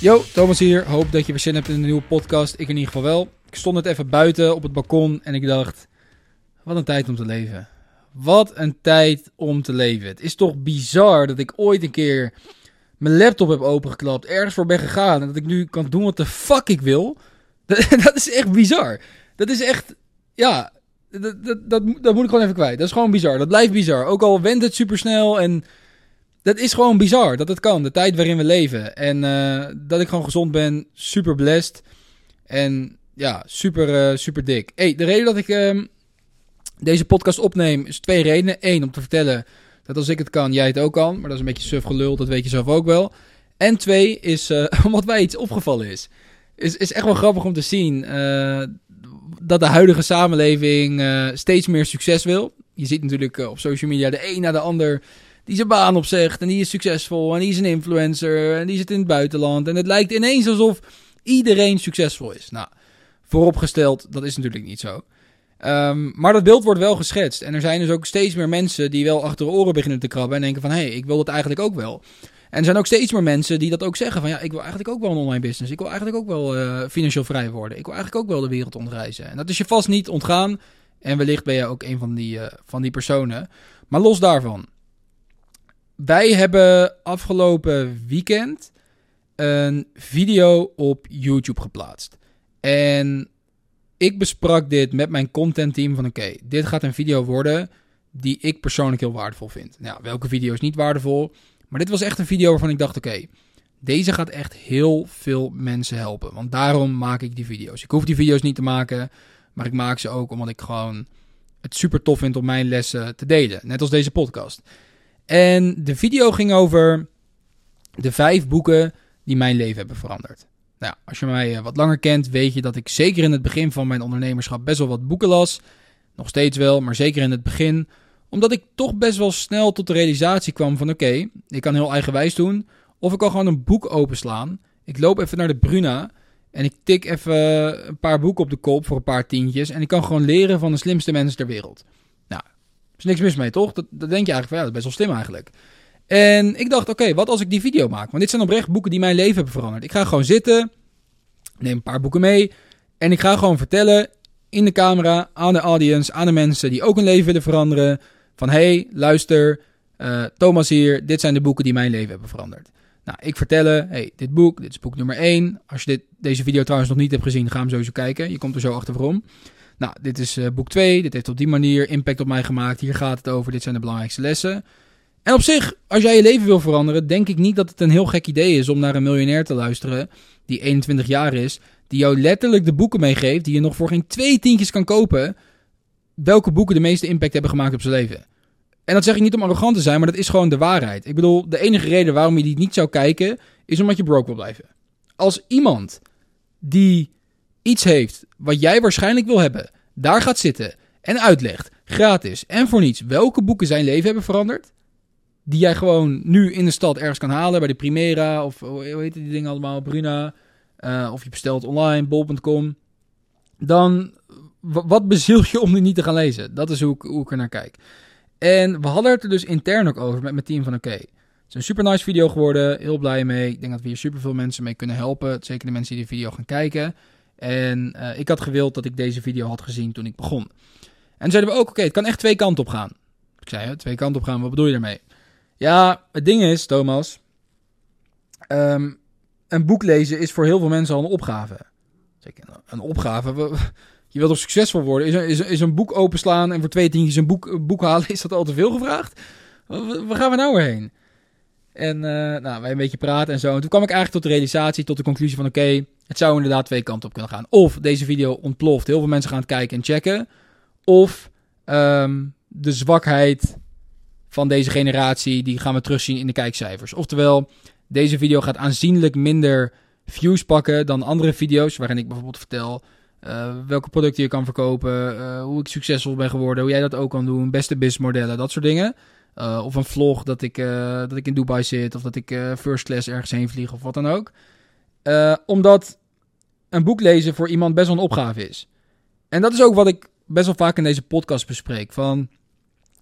Yo, Thomas hier. Hoop dat je weer zin hebt in een nieuwe podcast. Ik in ieder geval wel. Ik stond net even buiten op het balkon en ik dacht: wat een tijd om te leven. Wat een tijd om te leven. Het is toch bizar dat ik ooit een keer mijn laptop heb opengeklapt, ergens voor ben gegaan en dat ik nu kan doen wat de fuck ik wil. Dat, dat is echt bizar. Dat is echt, ja, dat, dat, dat, dat moet ik gewoon even kwijt. Dat is gewoon bizar. Dat blijft bizar. Ook al wendt het supersnel en dat is gewoon bizar dat het kan. De tijd waarin we leven. En uh, dat ik gewoon gezond ben, super blessed. En ja, super, uh, super dik. Hey, de reden dat ik uh, deze podcast opneem is twee redenen. Eén, om te vertellen dat als ik het kan, jij het ook kan. Maar dat is een beetje suf gelul, dat weet je zelf ook wel. En twee, is uh, omdat wij iets opgevallen is. Is, is echt wel grappig om te zien dat de huidige samenleving steeds meer succes wil. Je ziet natuurlijk op social media de een na de ander die zijn baan opzegt en die is succesvol en die is een influencer en die zit in het buitenland. En het lijkt ineens alsof iedereen succesvol is. Nou, vooropgesteld, dat is natuurlijk niet zo. Um, maar dat beeld wordt wel geschetst. En er zijn dus ook steeds meer mensen die wel achter de oren beginnen te krabben en denken van, hé, hey, ik wil dat eigenlijk ook wel. En er zijn ook steeds meer mensen die dat ook zeggen van, ja, ik wil eigenlijk ook wel een online business. Ik wil eigenlijk ook wel uh, financieel vrij worden. Ik wil eigenlijk ook wel de wereld ontreizen. En dat is je vast niet ontgaan. En wellicht ben je ook een van die, uh, van die personen. Maar los daarvan wij hebben afgelopen weekend een video op YouTube geplaatst. En ik besprak dit met mijn contentteam van oké, dit gaat een video worden die ik persoonlijk heel waardevol vind. Nou, welke video is niet waardevol? Maar dit was echt een video waarvan ik dacht oké, deze gaat echt heel veel mensen helpen. Want daarom maak ik die video's. Ik hoef die video's niet te maken, maar ik maak ze ook omdat ik gewoon het super tof vind om mijn lessen te delen. Net als deze podcast. En de video ging over de vijf boeken die mijn leven hebben veranderd. Nou, als je mij eh, wat langer kent, weet je dat ik zeker in het begin van mijn ondernemerschap best wel wat boeken las. Nog steeds wel, maar zeker in het begin. Omdat ik toch best wel snel tot de realisatie kwam van oké, ik kan heel eigenwijs doen. Of ik kan gewoon een boek openslaan. Ik loop even naar de Bruna en ik tik even een paar boeken op de kop voor een paar tientjes. En ik kan gewoon leren van de slimste mensen ter wereld is niks mis mee, toch? Dat, dat denk je eigenlijk van ja, dat is best wel slim eigenlijk. En ik dacht, oké, wat als ik die video maak? Want dit zijn oprecht boeken die mijn leven hebben veranderd. Ik ga gewoon zitten, neem een paar boeken mee en ik ga gewoon vertellen in de camera aan de audience, aan de mensen die ook hun leven willen veranderen. Van hey, luister, uh, Thomas hier, dit zijn de boeken die mijn leven hebben veranderd. Nou, ik vertellen, hey, dit boek, dit is boek nummer 1. Als je dit, deze video trouwens nog niet hebt gezien, ga hem sowieso kijken. Je komt er zo achter waarom. Nou, dit is uh, boek 2. Dit heeft op die manier impact op mij gemaakt. Hier gaat het over. Dit zijn de belangrijkste lessen. En op zich, als jij je leven wil veranderen, denk ik niet dat het een heel gek idee is om naar een miljonair te luisteren die 21 jaar is, die jou letterlijk de boeken meegeeft die je nog voor geen twee tientjes kan kopen, welke boeken de meeste impact hebben gemaakt op zijn leven. En dat zeg ik niet om arrogant te zijn, maar dat is gewoon de waarheid. Ik bedoel, de enige reden waarom je die niet zou kijken, is omdat je broke wil blijven. Als iemand die iets heeft wat jij waarschijnlijk wil hebben, daar gaat zitten en uitlegt, gratis en voor niets, welke boeken zijn leven hebben veranderd, die jij gewoon nu in de stad ergens kan halen, bij de Primera of hoe heet die dingen allemaal, Bruna, uh, of je bestelt online, bol.com, dan wat beziel je om die niet te gaan lezen? Dat is hoe ik, hoe ik er naar kijk. En we hadden het er dus intern ook over met mijn team van oké, het is een super nice video geworden, heel blij mee. Ik denk dat we hier super veel mensen mee kunnen helpen, zeker de mensen die de video gaan kijken. En uh, ik had gewild dat ik deze video had gezien toen ik begon. En zeiden we ook, oké, het kan echt twee kanten op gaan. Ik zei, twee kanten op gaan, wat bedoel je daarmee? Ja, het ding is, Thomas, um, een boek lezen is voor heel veel mensen al een opgave. Een opgave? Je wilt toch succesvol worden? Is, is, is een boek openslaan en voor twee tientjes een boek, een boek halen, is dat al te veel gevraagd? Waar gaan we nou weer heen? En uh, nou, wij een beetje praten en zo. En toen kwam ik eigenlijk tot de realisatie, tot de conclusie van... oké, het zou inderdaad twee kanten op kunnen gaan. Of deze video ontploft, heel veel mensen gaan het kijken en checken. Of um, de zwakheid van deze generatie, die gaan we terugzien in de kijkcijfers. Oftewel, deze video gaat aanzienlijk minder views pakken dan andere video's... waarin ik bijvoorbeeld vertel... Uh, welke producten je kan verkopen, uh, hoe ik succesvol ben geworden, hoe jij dat ook kan doen, beste businessmodellen, dat soort dingen. Uh, of een vlog dat ik, dat ik in Dubai zit. Of dat ik first class ergens heen vlieg. Of wat dan ook. omdat een boek lezen voor iemand best wel een opgave is. En dat is ook wat ik best wel vaak in deze podcast bespreek. Van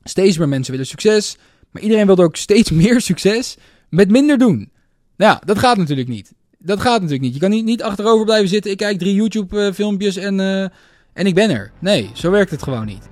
steeds meer mensen willen succes. Maar iedereen wil ook steeds meer succes met minder doen. Nou ja, dat gaat natuurlijk niet. Dat gaat natuurlijk niet. Je kan niet, niet achterover blijven zitten. Ik kijk drie YouTube-filmpjes en, uh, en ik ben er. Nee, zo werkt het gewoon niet.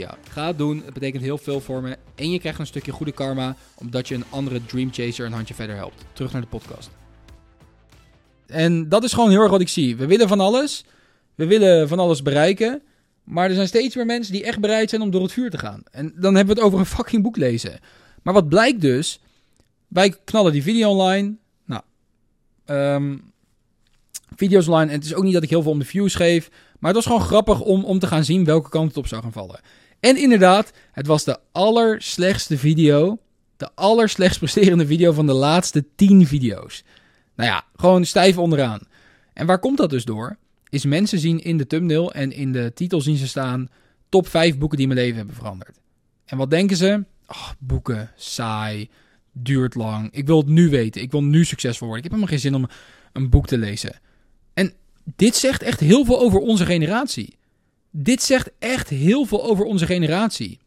Ga het doen, het betekent heel veel voor me. En je krijgt een stukje goede karma, omdat je een andere Dream Chaser een handje verder helpt. Terug naar de podcast. En dat is gewoon heel erg wat ik zie. We willen van alles. We willen van alles bereiken. Maar er zijn steeds meer mensen die echt bereid zijn om door het vuur te gaan. En dan hebben we het over een fucking boek lezen. Maar wat blijkt dus? Wij knallen die video online. Nou, um, video's online. En het is ook niet dat ik heel veel om de views geef. Maar het was gewoon grappig om, om te gaan zien welke kant het op zou gaan vallen. En inderdaad, het was de allerslechtste video. De allerslechtst presterende video van de laatste 10 video's. Nou ja, gewoon stijf onderaan. En waar komt dat dus door? Is mensen zien in de thumbnail en in de titel zien ze staan... top 5 boeken die mijn leven hebben veranderd. En wat denken ze? Oh, boeken, saai, duurt lang. Ik wil het nu weten. Ik wil nu succesvol worden. Ik heb helemaal geen zin om een boek te lezen. En dit zegt echt heel veel over onze generatie. Dit zegt echt heel veel over onze generatie.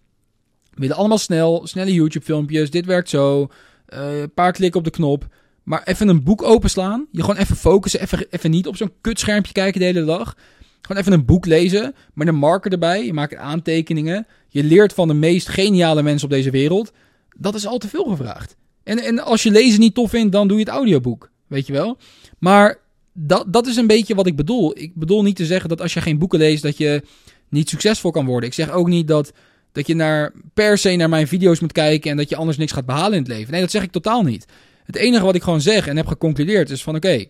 We willen allemaal snel, snelle YouTube-filmpjes. Dit werkt zo. Uh, een paar klikken op de knop. Maar even een boek openslaan. Je gewoon even focussen. Even, even niet op zo'n kutschermpje kijken de hele dag. Gewoon even een boek lezen. Met een marker erbij. Je maakt aantekeningen. Je leert van de meest geniale mensen op deze wereld. Dat is al te veel gevraagd. En, en als je lezen niet tof vindt, dan doe je het audioboek. Weet je wel? Maar dat, dat is een beetje wat ik bedoel. Ik bedoel niet te zeggen dat als je geen boeken leest, dat je niet succesvol kan worden. Ik zeg ook niet dat, dat je naar, per se naar mijn video's moet kijken en dat je anders niks gaat behalen in het leven. Nee, dat zeg ik totaal niet. Het enige wat ik gewoon zeg en heb geconcludeerd is van oké,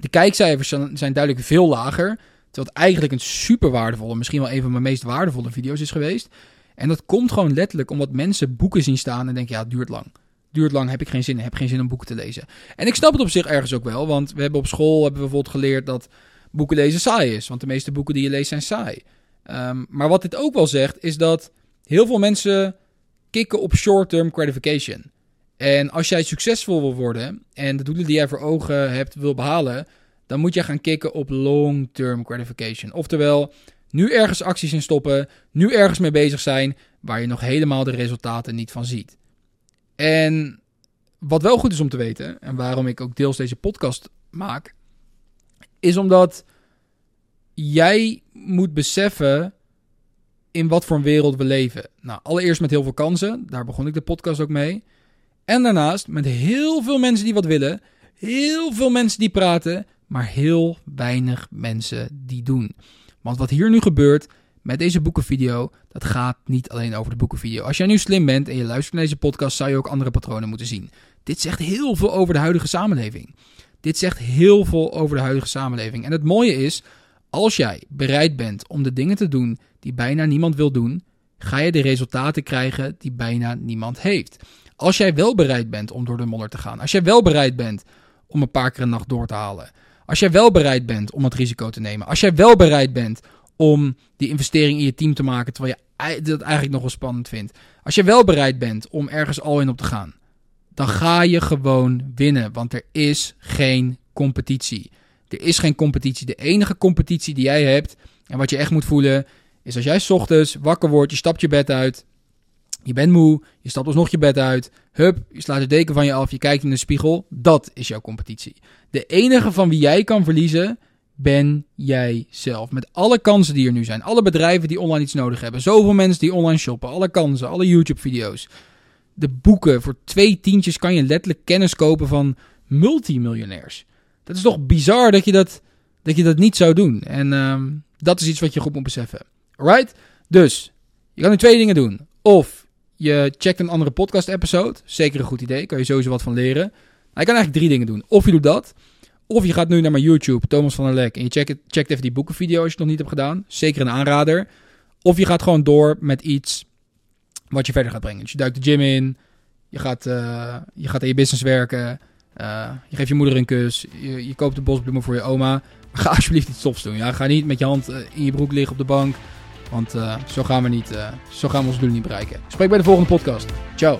de kijkcijfers zijn duidelijk veel lager. Terwijl het eigenlijk een super waardevolle, misschien wel een van mijn meest waardevolle video's is geweest. En dat komt gewoon letterlijk omdat mensen boeken zien staan en denken ja, het duurt lang duurt lang, heb ik geen zin, heb geen zin om boeken te lezen. En ik snap het op zich ergens ook wel, want we hebben op school hebben we bijvoorbeeld geleerd dat boeken lezen saai is, want de meeste boeken die je leest zijn saai. Um, maar wat dit ook wel zegt, is dat heel veel mensen kicken op short-term gratification. En als jij succesvol wil worden en de doelen die jij voor ogen hebt wil behalen, dan moet je gaan kicken op long-term gratification. Oftewel, nu ergens acties in stoppen, nu ergens mee bezig zijn, waar je nog helemaal de resultaten niet van ziet. En wat wel goed is om te weten, en waarom ik ook deels deze podcast maak, is omdat jij moet beseffen in wat voor een wereld we leven. Nou, allereerst met heel veel kansen, daar begon ik de podcast ook mee. En daarnaast met heel veel mensen die wat willen, heel veel mensen die praten, maar heel weinig mensen die doen. Want wat hier nu gebeurt, met deze boekenvideo, dat gaat niet alleen over de boekenvideo. Als jij nu slim bent en je luistert naar deze podcast, zou je ook andere patronen moeten zien. Dit zegt heel veel over de huidige samenleving. Dit zegt heel veel over de huidige samenleving. En het mooie is, als jij bereid bent om de dingen te doen die bijna niemand wil doen, ga je de resultaten krijgen die bijna niemand heeft. Als jij wel bereid bent om door de modder te gaan, als jij wel bereid bent om een paar keer een nacht door te halen, als jij wel bereid bent om het risico te nemen, als jij wel bereid bent om die investering in je team te maken, terwijl je dat eigenlijk nog wel spannend vindt. Als je wel bereid bent om ergens al in op te gaan, dan ga je gewoon winnen, want er is geen competitie. Er is geen competitie. De enige competitie die jij hebt en wat je echt moet voelen, is als jij ochtends wakker wordt, je stapt je bed uit, je bent moe, je stapt alsnog je bed uit, hup, je slaat de deken van je af, je kijkt in de spiegel, dat is jouw competitie. De enige van wie jij kan verliezen ben jij zelf. Met alle kansen die er nu zijn. Alle bedrijven die online iets nodig hebben. Zoveel mensen die online shoppen. Alle kansen. Alle YouTube-video's. De boeken. Voor twee tientjes kan je letterlijk kennis kopen van multimiljonairs. Dat is toch bizar dat je dat, dat, je dat niet zou doen. En uh, dat is iets wat je goed moet beseffen. Alright? Dus, je kan nu twee dingen doen. Of je checkt een andere podcast-episode. Zeker een goed idee. Kan je sowieso wat van leren. Nou, je kan eigenlijk drie dingen doen. Of je doet dat. Of je gaat nu naar mijn YouTube, Thomas van der Lek, en je checkt, checkt even die boekenvideo als je het nog niet hebt gedaan. Zeker een aanrader. Of je gaat gewoon door met iets wat je verder gaat brengen. Dus je duikt de gym in, Je gaat, uh, je gaat aan je business werken. Uh, je geeft je moeder een kus. Je, je koopt de bosbloemen voor je oma. Maar ga alsjeblieft niet stops doen. Ja? Ga niet met je hand in je broek liggen op de bank. Want zo, gaan we niet, zo gaan we ons doel niet bereiken. Ik spreek bij de volgende podcast. Ciao.